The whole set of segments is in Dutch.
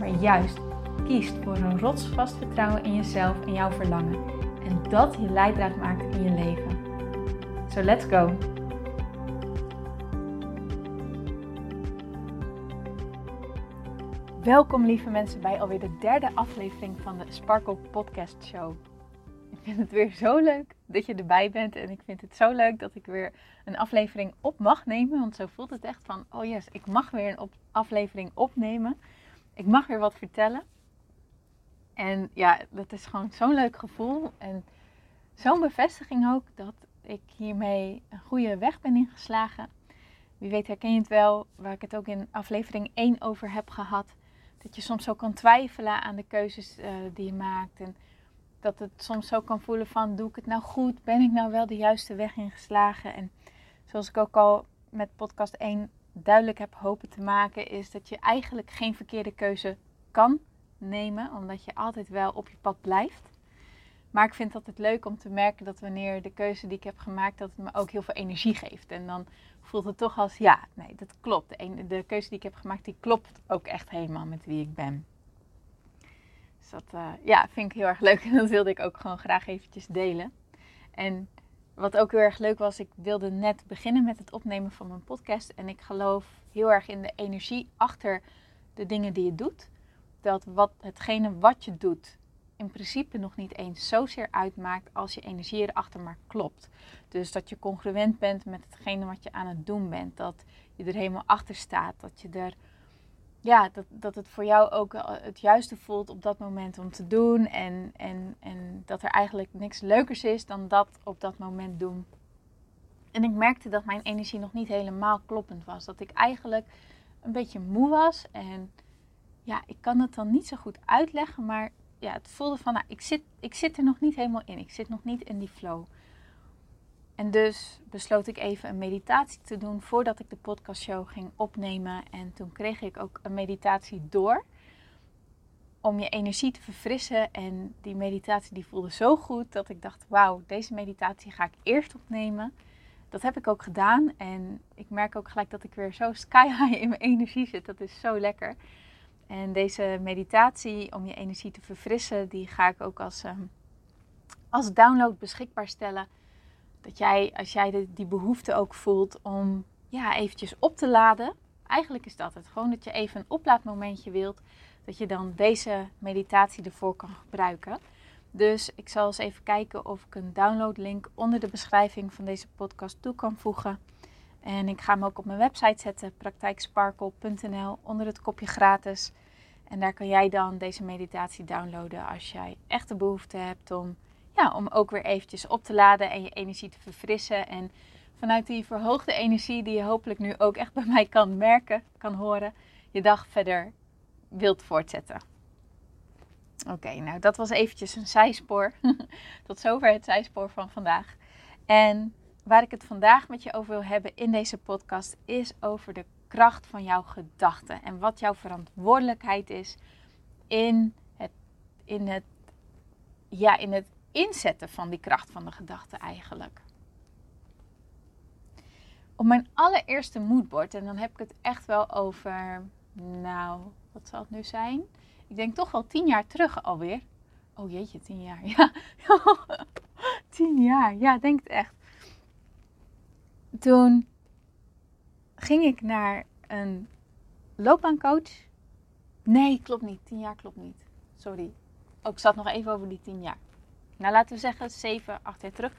maar juist kiest voor een rotsvast vertrouwen in jezelf en jouw verlangen. En dat je leidraad maakt in je leven. So let's go! Welkom lieve mensen bij alweer de derde aflevering van de Sparkle Podcast Show. Ik vind het weer zo leuk dat je erbij bent en ik vind het zo leuk dat ik weer een aflevering op mag nemen. Want zo voelt het echt van, oh yes, ik mag weer een aflevering opnemen ik mag weer wat vertellen. En ja, dat is gewoon zo'n leuk gevoel. En zo'n bevestiging ook dat ik hiermee een goede weg ben ingeslagen. Wie weet herken je het wel, waar ik het ook in aflevering 1 over heb gehad. Dat je soms zo kan twijfelen aan de keuzes uh, die je maakt. En dat het soms zo kan voelen van, doe ik het nou goed? Ben ik nou wel de juiste weg ingeslagen? En zoals ik ook al met podcast 1 duidelijk heb hopen te maken, is dat je eigenlijk geen verkeerde keuze kan nemen, omdat je altijd wel op je pad blijft. Maar ik vind het altijd leuk om te merken dat wanneer de keuze die ik heb gemaakt, dat het me ook heel veel energie geeft. En dan voelt het toch als, ja, nee, dat klopt. De, de keuze die ik heb gemaakt, die klopt ook echt helemaal met wie ik ben. Dus dat uh, ja, vind ik heel erg leuk en dat wilde ik ook gewoon graag eventjes delen. En wat ook heel erg leuk was, ik wilde net beginnen met het opnemen van mijn podcast. En ik geloof heel erg in de energie achter de dingen die je doet. Dat wat, hetgene wat je doet in principe nog niet eens zozeer uitmaakt als je energie erachter maar klopt. Dus dat je congruent bent met hetgene wat je aan het doen bent. Dat je er helemaal achter staat. Dat je er ja, dat, dat het voor jou ook het juiste voelt op dat moment om te doen. En, en, en dat er eigenlijk niks leukers is dan dat op dat moment doen. En ik merkte dat mijn energie nog niet helemaal kloppend was. Dat ik eigenlijk een beetje moe was. En ja, ik kan het dan niet zo goed uitleggen. Maar ja, het voelde van, nou, ik, zit, ik zit er nog niet helemaal in. Ik zit nog niet in die flow. En dus besloot ik even een meditatie te doen voordat ik de podcastshow ging opnemen. En toen kreeg ik ook een meditatie door om je energie te verfrissen. En die meditatie die voelde zo goed dat ik dacht, wauw, deze meditatie ga ik eerst opnemen. Dat heb ik ook gedaan en ik merk ook gelijk dat ik weer zo sky high in mijn energie zit. Dat is zo lekker. En deze meditatie om je energie te verfrissen, die ga ik ook als, ehm, als download beschikbaar stellen dat jij, als jij die behoefte ook voelt om ja, eventjes op te laden. Eigenlijk is dat het. Gewoon dat je even een oplaadmomentje wilt. Dat je dan deze meditatie ervoor kan gebruiken. Dus ik zal eens even kijken of ik een downloadlink onder de beschrijving van deze podcast toe kan voegen. En ik ga hem ook op mijn website zetten, praktijksparkle.nl, onder het kopje gratis. En daar kan jij dan deze meditatie downloaden als jij echt de behoefte hebt om ja, om ook weer eventjes op te laden en je energie te verfrissen. En vanuit die verhoogde energie die je hopelijk nu ook echt bij mij kan merken, kan horen, je dag verder wilt voortzetten. Oké, nou dat was eventjes een zijspoor. Tot zover het zijspoor van vandaag. En waar ik het vandaag met je over wil hebben in deze podcast is over de kracht van jouw gedachten. En wat jouw verantwoordelijkheid is in het, in het, ja, in het inzetten van die kracht van de gedachte eigenlijk. Op mijn allereerste moodboard, en dan heb ik het echt wel over, nou, wat zal het nu zijn? Ik denk toch wel tien jaar terug alweer. Oh jeetje, tien jaar. Ja, tien jaar. Ja, denk het echt. Toen ging ik naar een loopbaancoach. Nee, klopt niet. Tien jaar klopt niet. Sorry. Ook oh, zat nog even over die tien jaar nou laten we zeggen, 7, 8 jaar terug.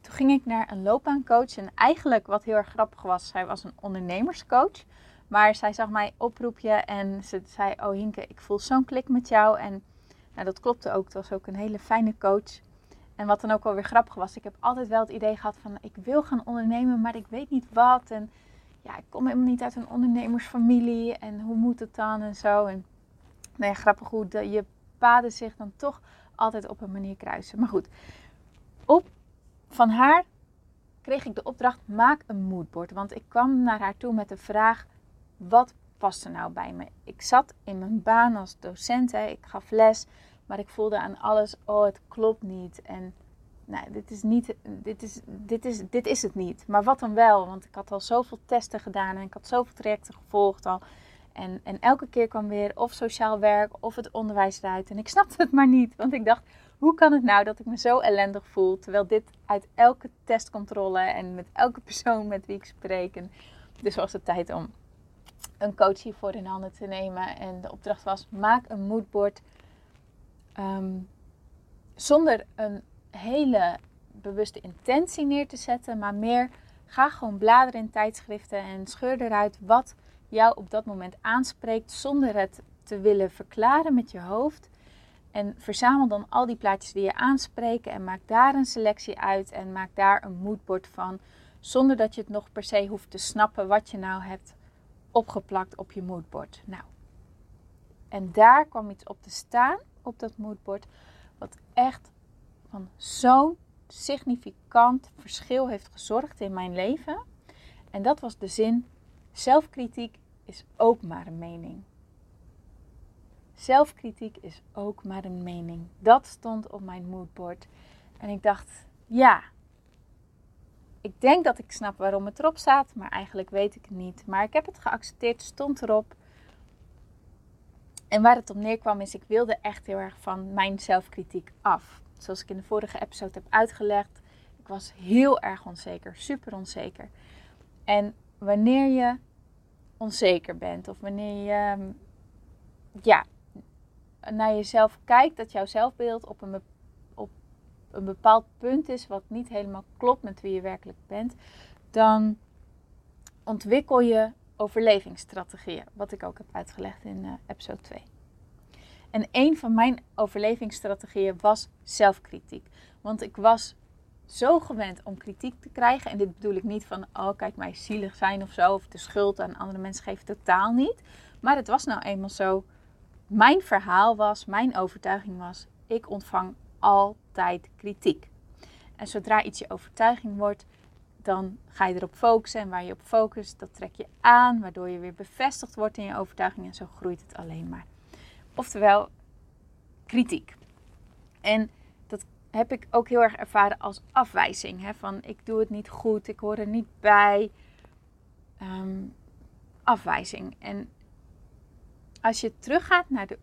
Toen ging ik naar een loopbaancoach. En eigenlijk wat heel erg grappig was, zij was een ondernemerscoach. Maar zij zag mij oproepje en ze zei, oh Hinke, ik voel zo'n klik met jou. En nou, dat klopte ook. Het was ook een hele fijne coach. En wat dan ook wel weer grappig was, ik heb altijd wel het idee gehad van, ik wil gaan ondernemen, maar ik weet niet wat. En ja, ik kom helemaal niet uit een ondernemersfamilie. En hoe moet het dan en zo. En nou grappig hoe je paden zich dan toch altijd op een manier kruisen. Maar goed, op, van haar kreeg ik de opdracht: maak een moodboard. Want ik kwam naar haar toe met de vraag: wat past er nou bij me? Ik zat in mijn baan als docent, hè, ik gaf les, maar ik voelde aan alles: oh, het klopt niet. En nou, dit is, niet, dit, is, dit, is, dit is het niet. Maar wat dan wel? Want ik had al zoveel testen gedaan en ik had zoveel trajecten gevolgd al. En, en elke keer kwam weer of sociaal werk of het onderwijs eruit. En ik snapte het maar niet. Want ik dacht, hoe kan het nou dat ik me zo ellendig voel? Terwijl dit uit elke testcontrole en met elke persoon met wie ik spreek. En dus was het tijd om een coach hiervoor in handen te nemen. En de opdracht was: maak een moodboard. Ehm, zonder een hele bewuste intentie neer te zetten, maar meer ga gewoon bladeren in tijdschriften en scheur eruit wat jou op dat moment aanspreekt zonder het te willen verklaren met je hoofd. En verzamel dan al die plaatjes die je aanspreken en maak daar een selectie uit en maak daar een moodboard van. Zonder dat je het nog per se hoeft te snappen wat je nou hebt opgeplakt op je moodboard. Nou, en daar kwam iets op te staan op dat moodboard, wat echt van zo'n significant verschil heeft gezorgd in mijn leven. En dat was de zin: zelfkritiek is ook maar een mening. Zelfkritiek is ook maar een mening. Dat stond op mijn moodboard. En ik dacht, ja, ik denk dat ik snap waarom het erop staat, maar eigenlijk weet ik het niet. Maar ik heb het geaccepteerd, stond erop. En waar het op neerkwam is, ik wilde echt heel erg van mijn zelfkritiek af. Zoals ik in de vorige episode heb uitgelegd, ik was heel erg onzeker, super onzeker. En wanneer je onzeker bent of wanneer je ehm, ja, naar jezelf kijkt, dat jouw zelfbeeld op een, op een bepaald punt is wat niet helemaal klopt met wie je werkelijk bent, dan ontwikkel je overlevingsstrategieën, wat ik ook heb uitgelegd in uh, episode 2. En een van mijn overlevingsstrategieën was zelfkritiek. Want ik was zo gewend om kritiek te krijgen. En dit bedoel ik niet van, oh kijk mij zielig zijn of zo. Of de schuld aan andere mensen geven totaal niet. Maar het was nou eenmaal zo. Mijn verhaal was, mijn overtuiging was, ik ontvang altijd kritiek. En zodra iets je overtuiging wordt, dan ga je erop focussen. En waar je op focust, dat trek je aan, waardoor je weer bevestigd wordt in je overtuiging. En zo groeit het alleen maar. Oftewel, kritiek. En heb ik ook heel erg ervaren als afwijzing. Hè? Van ik doe het niet goed, ik hoor er niet bij. Ehm, afwijzing. En als je teruggaat naar de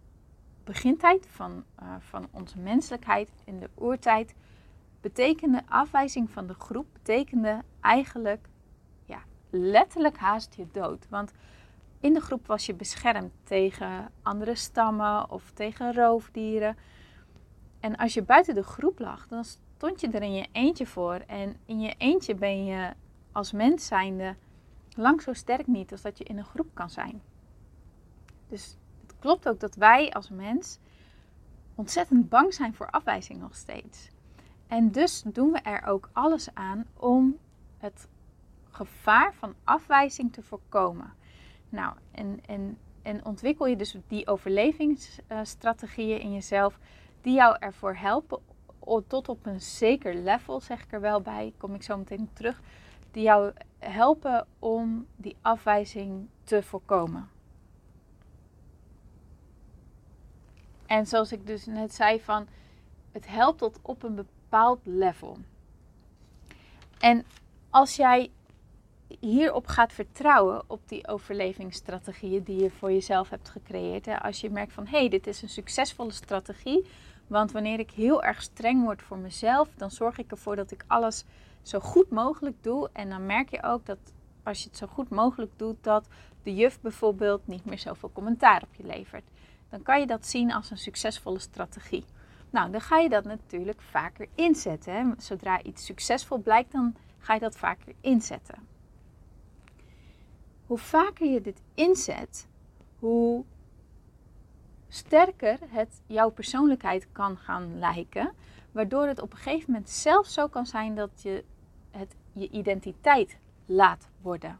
begintijd van, uh, van onze menselijkheid in de oertijd, betekende afwijzing van de groep betekende eigenlijk ja, letterlijk haast je dood. Want in de groep was je beschermd tegen andere stammen of tegen roofdieren. En als je buiten de groep lag, dan stond je er in je eentje voor. En in je eentje ben je als mens zijnde lang zo sterk niet als dat je in een groep kan zijn. Dus het klopt ook dat wij als mens ontzettend bang zijn voor afwijzing nog steeds. En dus doen we er ook alles aan om het gevaar van afwijzing te voorkomen. Nou, en, en, en ontwikkel je dus die overlevingsstrategieën in jezelf, die jou ervoor helpen tot op een zeker level, zeg ik er wel bij, kom ik zo meteen terug, die jou helpen om die afwijzing te voorkomen. En zoals ik dus net zei van, het helpt tot op een bepaald level. En als jij hierop gaat vertrouwen, op die overlevingsstrategieën die je voor jezelf hebt gecreëerd. Hè? Als je merkt van hé, hey, dit is een succesvolle strategie. Want wanneer ik heel erg streng word voor mezelf, dan zorg ik ervoor dat ik alles zo goed mogelijk doe. En dan merk je ook dat als je het zo goed mogelijk doet, dat de juf bijvoorbeeld niet meer zoveel commentaar op je levert. Dan kan je dat zien als een succesvolle strategie. Nou, dan ga je dat natuurlijk vaker inzetten. Hè? Zodra iets succesvol blijkt, dan ga je dat vaker inzetten hoe vaker je dit inzet, hoe sterker het jouw persoonlijkheid kan gaan lijken. Waardoor het op een gegeven moment zelfs zo kan zijn dat je het je identiteit laat worden.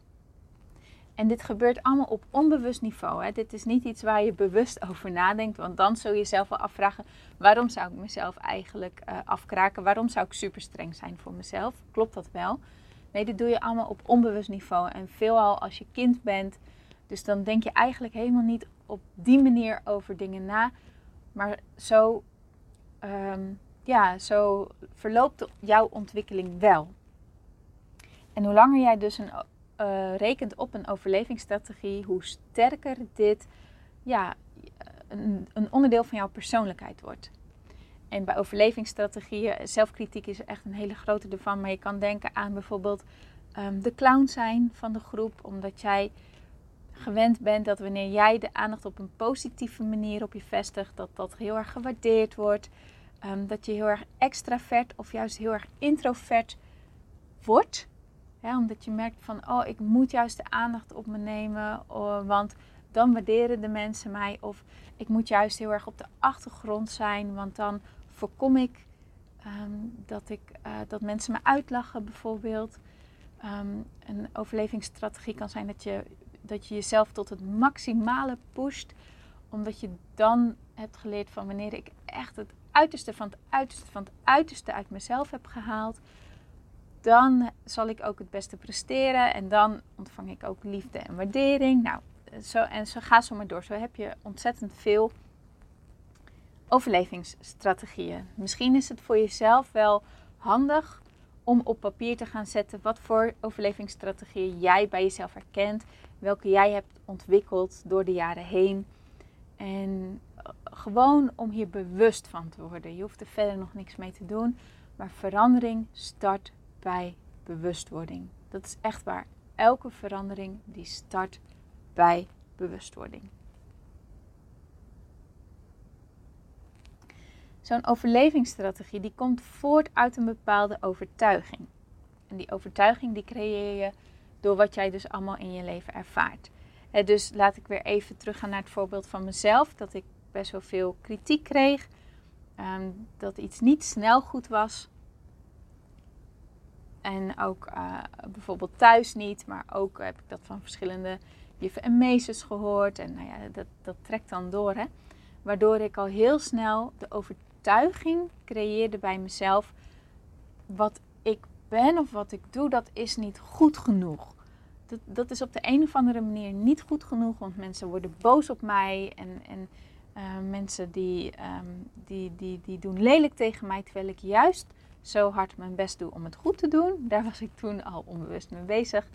En dit gebeurt allemaal op onbewust niveau. Hè. Dit is niet iets waar je bewust over nadenkt. Want dan zul je jezelf wel afvragen: waarom zou ik mezelf eigenlijk uh, afkraken? Waarom zou ik super streng zijn voor mezelf? Klopt dat wel? Nee, dit doe je allemaal op onbewust niveau. En veelal als je kind bent. Dus dan denk je eigenlijk helemaal niet op die manier over dingen na. Maar zo, um, ja, zo verloopt jouw ontwikkeling wel. En hoe langer jij dus een, uh, rekent op een overlevingsstrategie, hoe sterker dit ja, een, een onderdeel van jouw persoonlijkheid wordt. En bij overlevingsstrategieën, zelfkritiek is echt een hele grote ervan. Maar je kan denken aan bijvoorbeeld um, de clown zijn van de groep. Omdat jij gewend bent dat wanneer jij de aandacht op een positieve manier op je vestigt, dat dat heel erg gewaardeerd wordt. Um, dat je heel erg extravert of juist heel erg introvert wordt omdat je merkt van, oh, ik moet juist de aandacht op me nemen, want dan waarderen de mensen mij. Of ik moet juist heel erg op de achtergrond zijn, want dan voorkom ik ehm, dat, ik, uh, dat mensen me uitlachen bijvoorbeeld. Ehm, een overlevingsstrategie kan zijn dat je, dat je jezelf tot het maximale pusht, omdat je dan hebt geleerd van wanneer ik echt het uiterste van het uiterste van het uiterste uit mezelf heb gehaald, dan zal ik ook het beste presteren en dan ontvang ik ook liefde en waardering. Nou, zo, en zo ga zo maar door. Zo heb je ontzettend veel overlevingsstrategieën. Misschien is het voor jezelf wel handig om op papier te gaan zetten wat voor overlevingsstrategieën jij bij jezelf herkent, welke jij hebt ontwikkeld door de jaren heen. En eh, gewoon om hier bewust van te worden. Je hoeft er verder nog niks mee te doen, maar verandering start bij bewustwording. Dat is echt waar. Elke verandering die start bij bewustwording. Zo'n overlevingsstrategie die komt voort uit een bepaalde overtuiging. En die overtuiging die creëer je door wat jij dus allemaal in je leven ervaart. dus laat ik weer even teruggaan naar het voorbeeld van mezelf. Dat ik best wel veel kritiek kreeg. Ehm, dat iets niet snel goed was. En ook uh, bijvoorbeeld thuis niet, maar ook heb ik dat van verschillende juffen en meesters gehoord. En nou ja, dat, dat trekt dan door. Hè? Waardoor ik al heel snel de overtuiging creëerde bij mezelf. Wat ik ben of wat ik doe, dat is niet goed genoeg. Dat, dat is op de een of andere manier niet goed genoeg. Want mensen worden boos op mij. En, en uh, mensen die, um, die, die, die doen lelijk tegen mij. Terwijl ik juist zo hard mijn best doe om het goed te doen. Daar was ik toen al onbewust mee bezig.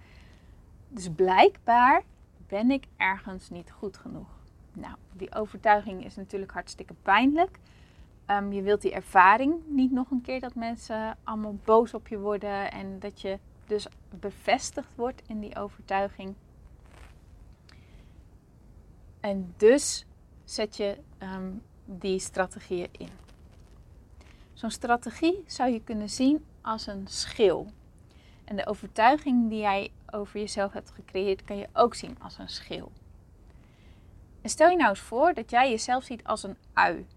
Dus blijkbaar ben ik ergens niet goed genoeg. Nou, die overtuiging is natuurlijk hartstikke pijnlijk. Um, je wilt die ervaring niet nog een keer dat mensen allemaal boos op je worden en dat je dus bevestigd wordt in die overtuiging. En dus zet je um, die strategieën in. Zo'n strategie zou je kunnen zien als een schil. En de overtuiging die jij over jezelf hebt gecreëerd, kan je ook zien als een schil. En stel je nou eens voor dat jij jezelf ziet als een ui.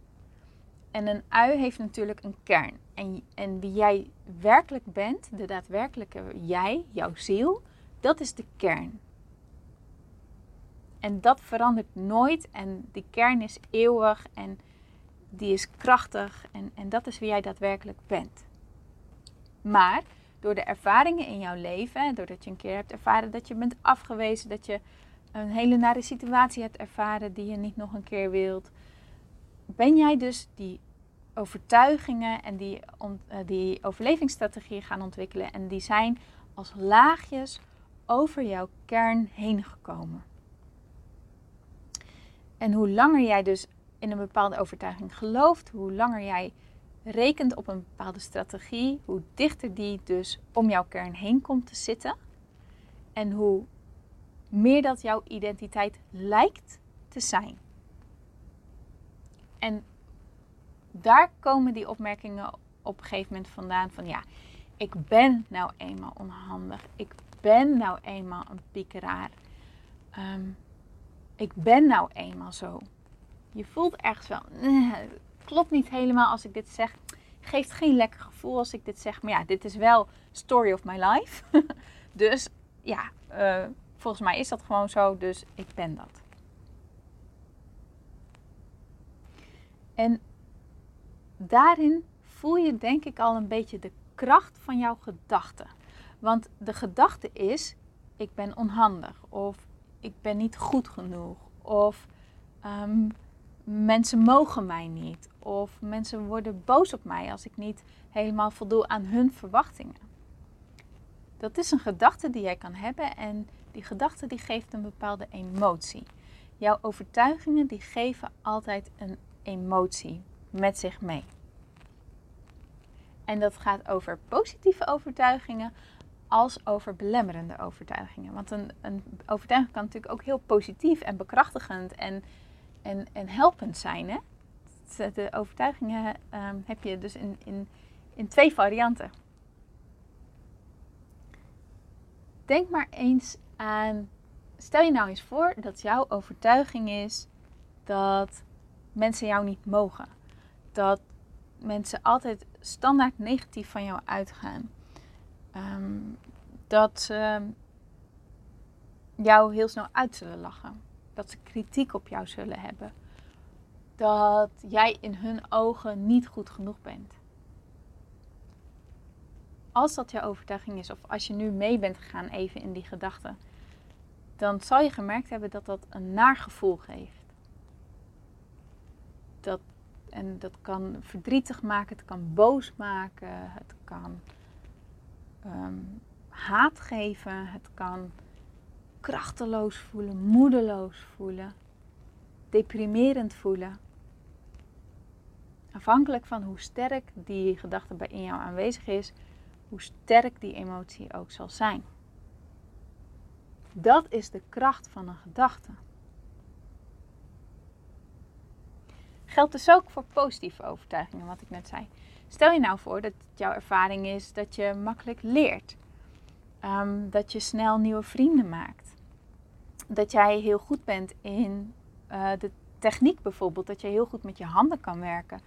En een ui heeft natuurlijk een kern. En, en wie jij werkelijk bent, de daadwerkelijke jij, jouw ziel, dat is de kern. En dat verandert nooit en die kern is eeuwig en die is krachtig en, en dat is wie jij daadwerkelijk bent. Maar door de ervaringen in jouw leven, doordat je een keer hebt ervaren dat je bent afgewezen, dat je een hele nare situatie hebt ervaren die je niet nog een keer wilt, ben jij dus die overtuigingen en die, eh, die overlevingsstrategieën gaan ontwikkelen. En die zijn als laagjes over jouw kern heen gekomen. En hoe langer jij dus in een bepaalde overtuiging gelooft, hoe langer jij rekent op een bepaalde strategie, hoe dichter die dus om jouw kern heen komt te zitten. En hoe meer dat jouw identiteit lijkt te zijn. En daar komen die opmerkingen op een gegeven moment vandaan van ja, ik ben nou eenmaal onhandig. Ik ben nou eenmaal een piekeraar. Ehm, ik ben nou eenmaal zo. Je voelt ergens wel, eh, klopt niet helemaal als ik dit zeg. Geeft geen lekker gevoel als ik dit zeg. Maar ja, dit is wel story of my life. dus ja, uh, volgens mij is dat gewoon zo, dus ik ben dat. En daarin voel je denk ik al een beetje de kracht van jouw gedachten. Want de gedachte is, ik ben onhandig of ik ben niet goed genoeg of um, mensen mogen mij niet of mensen worden boos op mij als ik niet helemaal voldoe aan hun verwachtingen. Dat is een gedachte die jij kan hebben en die gedachte die geeft een bepaalde emotie. Jouw overtuigingen die geven altijd een emotie met zich mee. En dat gaat over positieve overtuigingen als over belemmerende overtuigingen. Want een, een overtuiging kan natuurlijk ook heel positief en bekrachtigend en, en, en helpend zijn. Hè? De overtuigingen ehm, heb je dus in, in, in twee varianten. Denk maar eens aan. Stel je nou eens voor dat jouw overtuiging is dat mensen jou niet mogen. Dat mensen altijd standaard negatief van jou uitgaan. Ehm, dat ze jou heel snel uit zullen lachen. Dat ze kritiek op jou zullen hebben. Dat jij in hun ogen niet goed genoeg bent. Als dat jouw overtuiging is, of als je nu mee bent gegaan even in die gedachten, dan zal je gemerkt hebben dat dat een naar gevoel geeft. En dat kan verdrietig maken, het kan boos maken, het kan ehm, haat geven, het kan krachteloos voelen, moedeloos voelen, deprimerend voelen. Afhankelijk van hoe sterk die gedachte bij in jou aanwezig is, hoe sterk die emotie ook zal zijn. Dat is de kracht van een gedachte. Geldt dus ook voor positieve overtuigingen, wat ik net zei. Stel je nou voor dat jouw ervaring is dat je makkelijk leert. Ehm, dat je snel nieuwe vrienden maakt. Dat jij heel goed bent in uh, de techniek bijvoorbeeld. Dat je heel goed met je handen kan werken.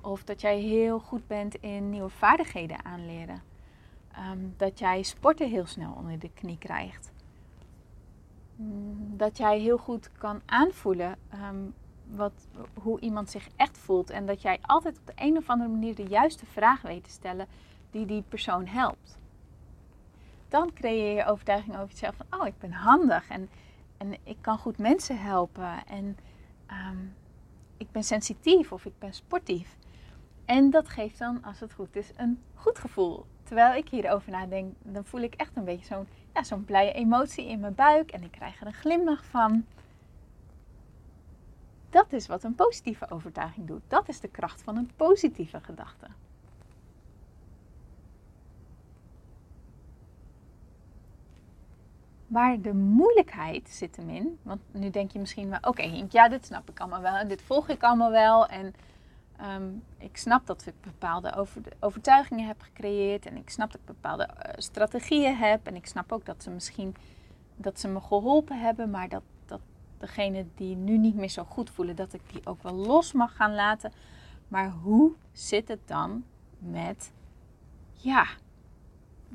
Of dat jij heel goed bent in nieuwe vaardigheden aanleren. Ehm, dat jij sporten heel snel onder de knie krijgt. Mm, dat jij heel goed kan aanvoelen ehm, wat, hoe iemand zich echt voelt. En dat jij altijd op de een of andere manier de juiste vraag weet te stellen die die persoon helpt. Dan creëer je overtuiging over jezelf van, oh, ik ben handig en, en ik kan goed mensen helpen. En ehm, ik ben sensitief of ik ben sportief. En dat geeft dan, als het goed is, een goed gevoel. Terwijl ik hierover nadenk, dan voel ik echt een beetje zo'n ja, zo'n blije emotie in mijn buik. En ik krijg er een glimlach van. Dat is wat een positieve overtuiging doet. Dat is de kracht van een positieve gedachte. Waar de moeilijkheid zit hem in, want nu denk je misschien wel, oké ja, dit snap ik allemaal wel en dit volg ik allemaal wel en ehm, ik snap dat ik bepaalde over, overtuigingen heb gecreëerd en ik snap dat ik bepaalde uh, strategieën heb en ik snap ook dat ze misschien dat ze me geholpen hebben, maar dat degene die nu niet meer zo goed voelen, dat ik die ook wel los mag gaan laten. Maar hoe zit het dan met, ja,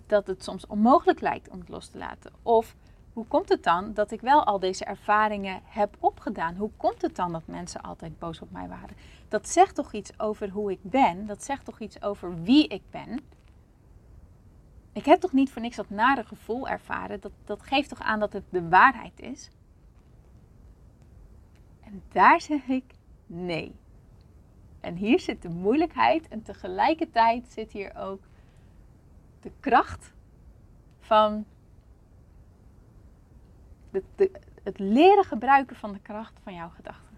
dat het soms onmogelijk lijkt om het los te laten? Of hoe komt het dan dat ik wel al deze ervaringen heb opgedaan? Hoe komt het dan dat mensen altijd boos op mij waren? Dat zegt toch iets over hoe ik ben? Dat zegt toch iets over wie ik ben? Ik heb toch niet voor niks dat nare gevoel ervaren? Dat, dat geeft toch aan dat het de waarheid is? Daar zeg ik nee. En hier zit de moeilijkheid en tegelijkertijd zit hier ook de kracht van het leren gebruiken van de kracht van jouw gedachten.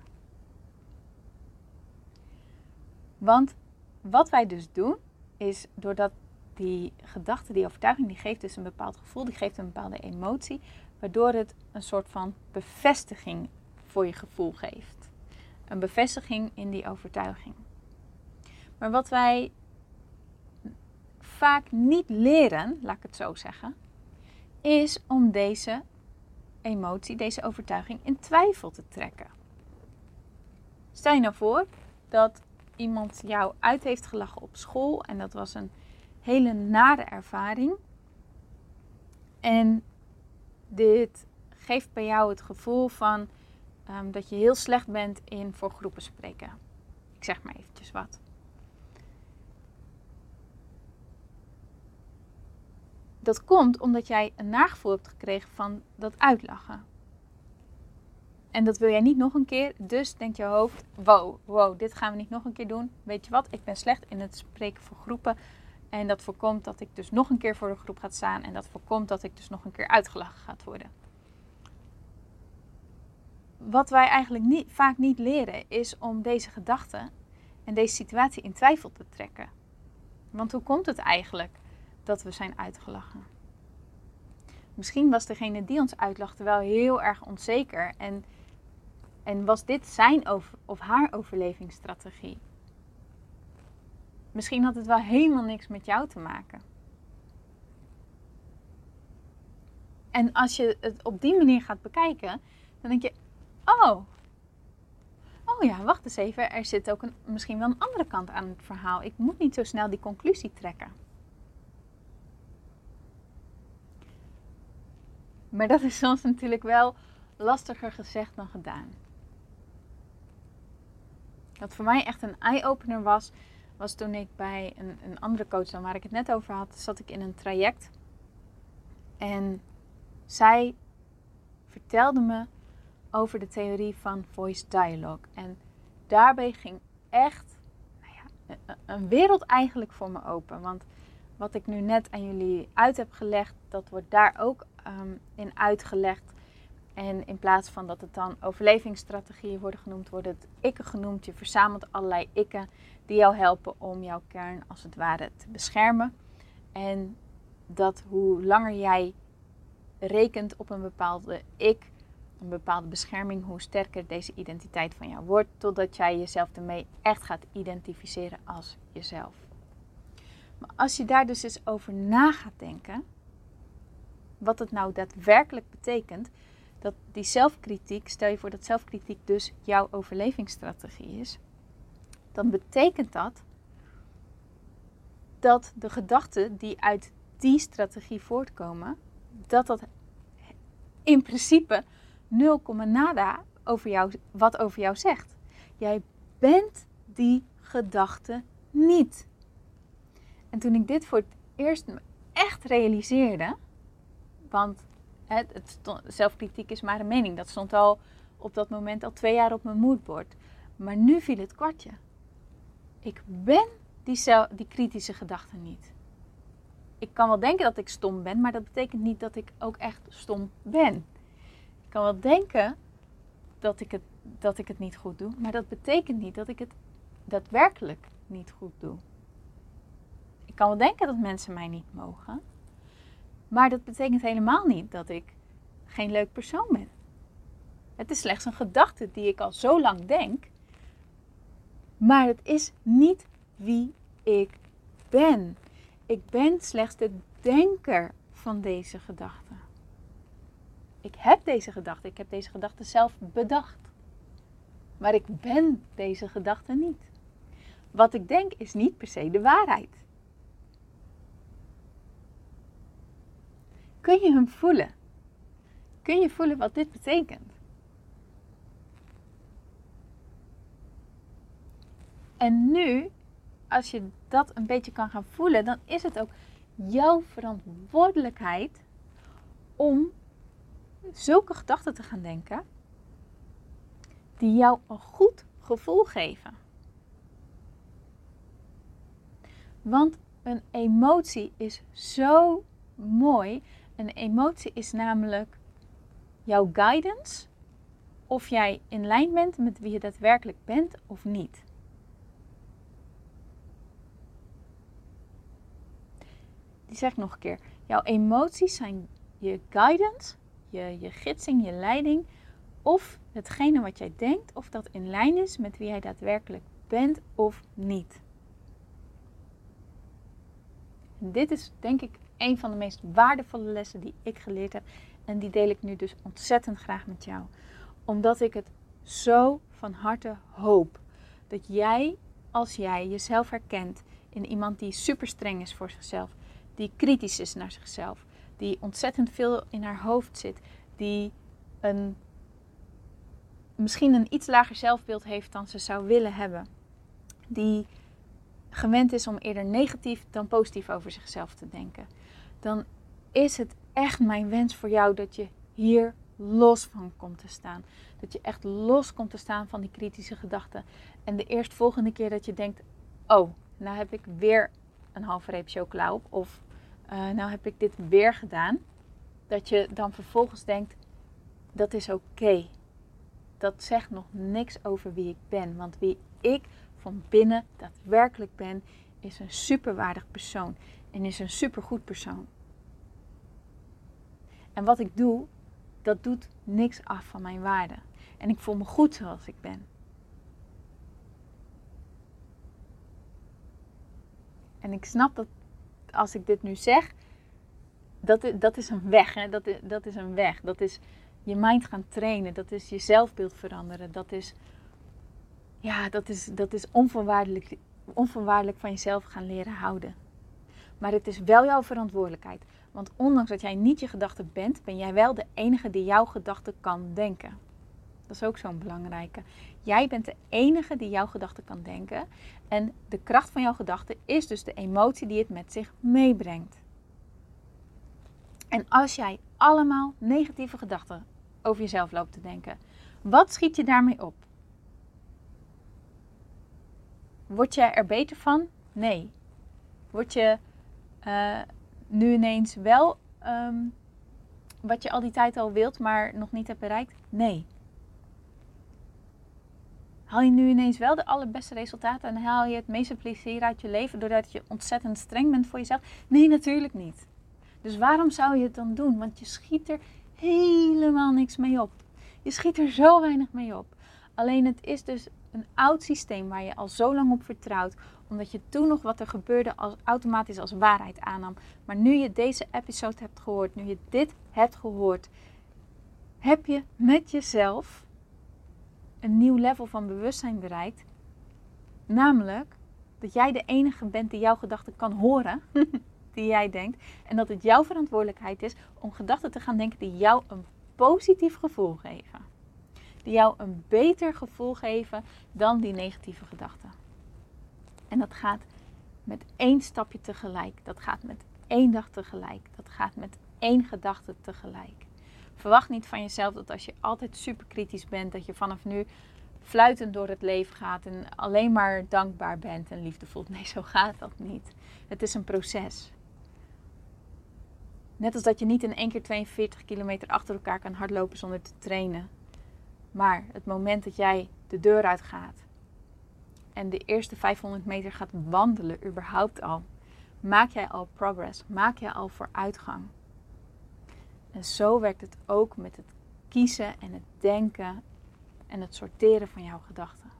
Want wat wij dus doen, is doordat die gedachte, die overtuiging, die geeft dus een bepaald gevoel, die geeft een bepaalde emotie, waardoor het een soort van bevestiging voor je gevoel geeft. Een bevestiging in die overtuiging. Maar wat wij vaak niet leren, laat ik het zo zeggen, is om deze emotie, deze overtuiging in twijfel te trekken. Stel je nou voor dat iemand jou uit heeft gelachen op school en dat was een hele nare ervaring. En dit geeft bij jou het gevoel van ehm, dat je heel slecht bent in voor groepen spreken. Ik zeg maar eventjes wat. Dat komt omdat jij een nagevoel hebt gekregen van dat uitlachen. En dat wil jij niet nog een keer. Dus denkt je hoofd: wow, wow, dit gaan we niet nog een keer doen. Weet je wat? Ik ben slecht in het spreken voor groepen. En dat voorkomt dat ik dus nog een keer voor de groep ga staan. En dat voorkomt dat ik dus nog een keer uitgelachen gaat worden. Wat wij eigenlijk niet, vaak niet leren is om deze gedachten en deze situatie in twijfel te trekken. Want hoe komt het eigenlijk dat we zijn uitgelachen? Misschien was degene die ons uitlachte wel heel erg onzeker en, en was dit zijn of haar overlevingsstrategie. Misschien had het wel helemaal niks met jou te maken. En als je het op die manier gaat bekijken, dan denk je: oh, oh ja, wacht eens even. Er zit ook een, misschien wel een andere kant aan het verhaal. Ik moet niet zo snel die conclusie trekken. Maar dat is soms natuurlijk wel lastiger gezegd dan gedaan. Wat voor mij echt een eye-opener was, was toen ik bij een, een andere coach dan waar ik het net over had, zat ik in een traject. En zij vertelde me over de theorie van voice dialogue. En daarbij ging echt nou ja, een wereld eigenlijk voor me open. Want wat ik nu net aan jullie uit heb gelegd, dat wordt daar ook um, in uitgelegd. En in plaats van dat het dan overlevingsstrategieën worden genoemd, wordt het ikken genoemd. Je verzamelt allerlei ikken die jou helpen om jouw kern als het ware te beschermen. En dat hoe langer jij rekent op een bepaalde ik, een bepaalde bescherming, hoe sterker deze identiteit van jou wordt, totdat jij jezelf ermee echt gaat identificeren als jezelf. Maar als je daar dus eens over na gaat denken, wat het nou daadwerkelijk betekent, dat die zelfkritiek, stel je voor dat zelfkritiek dus jouw overlevingsstrategie is, dan betekent dat dat de gedachten die uit die strategie voortkomen, dat dat in principe 0, nada over jou, wat over jou zegt. Jij bent die gedachte niet. En toen ik dit voor het eerst echt realiseerde, want het, het zelfkritiek is maar een mening, dat stond al op dat moment al twee jaar op mijn moodboard. Maar nu viel het kwartje. Ik ben die, die kritische gedachte niet. Ik kan wel denken dat ik stom ben, maar dat betekent niet dat ik ook echt stom ben. Kan wel denken dat ik het, dat ik het niet goed doe, maar dat betekent niet dat ik het daadwerkelijk niet goed doe. Ik kan wel denken dat mensen mij niet mogen, maar dat betekent helemaal niet dat ik geen leuk persoon ben. Het is slechts een gedachte die ik al zo lang denk, maar het is niet wie ik ben. Ik ben slechts de denker van deze gedachte. Ik heb deze gedachte, ik heb deze gedachte zelf bedacht. Maar ik ben deze gedachte niet. Wat ik denk is niet per se de waarheid. Kun je hem voelen? Kun je voelen wat dit betekent? En nu, als je dat een beetje kan gaan voelen, dan is het ook jouw verantwoordelijkheid om zulke gedachten te gaan denken die jou een goed gevoel geven. Want een emotie is zo mooi. Een emotie is namelijk jouw guidance of jij in lijn bent met wie je daadwerkelijk bent of niet. Die zeg ik nog een keer. Jouw emoties zijn je guidance, je, je gidsing, je leiding. Of hetgene wat jij denkt, of dat in lijn is met wie jij daadwerkelijk bent of niet. Dit is denk ik een van de meest waardevolle lessen die ik geleerd heb. En die deel ik nu dus ontzettend graag met jou. Omdat ik het zo van harte hoop dat jij, als jij jezelf herkent in iemand die super streng is voor zichzelf, die kritisch is naar zichzelf, die ontzettend veel in haar hoofd zit, die een, misschien een iets lager zelfbeeld heeft dan ze zou willen hebben. Die gewend is om eerder negatief dan positief over zichzelf te denken. Dan is het echt mijn wens voor jou dat je hier los van komt te staan. Dat je echt los komt te staan van die kritische gedachten. En de eerstvolgende keer dat je denkt: Oh, nou heb ik weer een halve reep chocola op. Of uh, nou heb ik dit weer gedaan. Dat je dan vervolgens denkt: Dat is oké. Dat zegt nog niks over wie ik ben. Want wie ik van binnen daadwerkelijk ben, is een superwaardig persoon. En is een supergoed persoon. En wat ik doe, dat doet niks af van mijn waarde. En ik voel me goed zoals ik ben. En ik snap dat als ik dit nu zeg, dat, dat is een weg. Hè? Dat, dat is een weg. Dat is je mind gaan trainen. Dat is je zelfbeeld veranderen. Dat is, ja, dat is, dat is onvoorwaardelijk, van jezelf gaan leren houden. Maar het is wel jouw verantwoordelijkheid. Want ondanks dat jij niet je gedachten bent, ben jij wel de enige die jouw gedachten kan denken. Dat is ook zo'n belangrijke. Jij bent de enige die jouw gedachten kan denken. En de kracht van jouw gedachten is dus de emotie die het met zich meebrengt. En als jij allemaal negatieve gedachten over jezelf loopt te denken, wat schiet je daarmee op? Word je er beter van? Nee. Word je uh, nu ineens wel ehm, wat je al die tijd al wilt, maar nog niet hebt bereikt? Nee. Haal je nu ineens wel de allerbeste resultaten en haal je het meeste plezier uit je leven doordat je ontzettend streng bent voor jezelf? Nee, natuurlijk niet. Dus waarom zou je het dan doen? Want je schiet er helemaal niks mee op. Je schiet er zo weinig mee op. Alleen het is dus een oud systeem waar je al zo lang op vertrouwt, omdat je toen nog wat er gebeurde als, automatisch als waarheid aannam. Maar nu je deze episode hebt gehoord, nu je dit hebt gehoord, heb je met jezelf een nieuw level van bewustzijn bereikt. Namelijk dat jij de enige bent die jouw gedachten kan horen, die jij denkt. En dat het jouw verantwoordelijkheid is om gedachten te gaan denken die jou een positief gevoel geven die jou een beter gevoel geven dan die negatieve gedachten. En dat gaat met één stapje tegelijk. Dat gaat met één dag tegelijk. Dat gaat met één gedachte tegelijk. Verwacht niet van jezelf dat als je altijd super kritisch bent, dat je vanaf nu fluitend door het leven gaat en alleen maar dankbaar bent en liefdevol. Nee, zo gaat dat niet. Het is een proces. Net als dat je niet in één keer 42 kilometer achter elkaar kan hardlopen zonder te trainen. Maar het moment dat jij de deur uitgaat en de eerste 500 meter gaat wandelen, überhaupt al, maak jij al progress, maak jij al vooruitgang. En zo werkt het ook met het kiezen en het denken en het sorteren van jouw gedachten.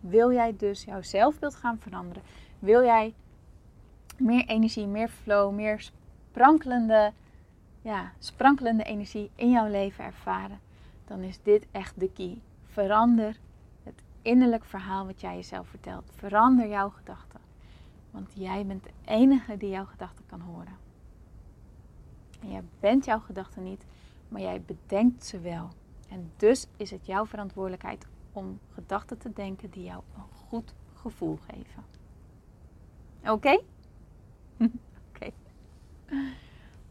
Wil jij dus jouw zelfbeeld gaan veranderen? Wil jij meer energie, meer flow, meer sprankelende ja, sprankelende energie in jouw leven ervaren, dan is dit echt de key. Verander het innerlijk verhaal wat jij jezelf vertelt. Verander jouw gedachten. Want jij bent de enige die jouw gedachten kan horen. En jij bent jouw gedachten niet, maar jij bedenkt ze wel. En dus is het jouw verantwoordelijkheid om gedachten te denken die jou een goed gevoel geven. Oké? Oké.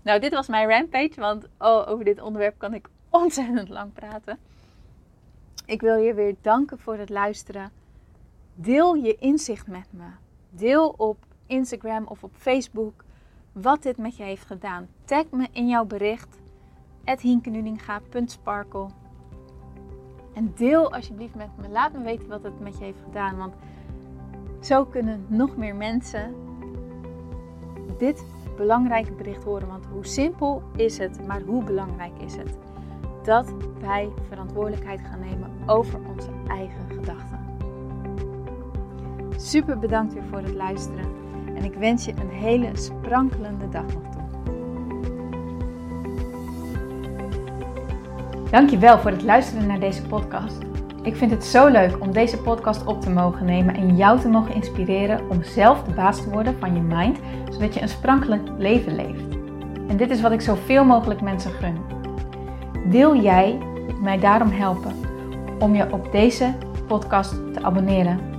Nou, dit was mijn rampage, want oh, over dit onderwerp kan ik ontzettend lang praten. Ik wil je weer danken voor het luisteren. Deel je inzicht met me. Deel op Instagram of op Facebook wat dit met je heeft gedaan. Tag me in jouw bericht hinkenuninga.sparkle En deel alsjeblieft met me. Laat me weten wat het met je heeft gedaan. Want zo kunnen nog meer mensen dit belangrijke bericht horen. Want hoe simpel is het, maar hoe belangrijk is het? Dat wij verantwoordelijkheid gaan nemen over onze eigen gedachten. Super bedankt weer voor het luisteren. En ik wens je een hele sprankelende dag nog toe. Dankjewel voor het luisteren naar deze podcast. Ik vind het zo leuk om deze podcast op te mogen nemen en jou te mogen inspireren om zelf de baas te worden van je mind, zodat je een sprankelend leven leeft. En dit is wat ik zoveel mogelijk mensen gun. Wil jij mij daarom helpen om je op deze podcast te abonneren?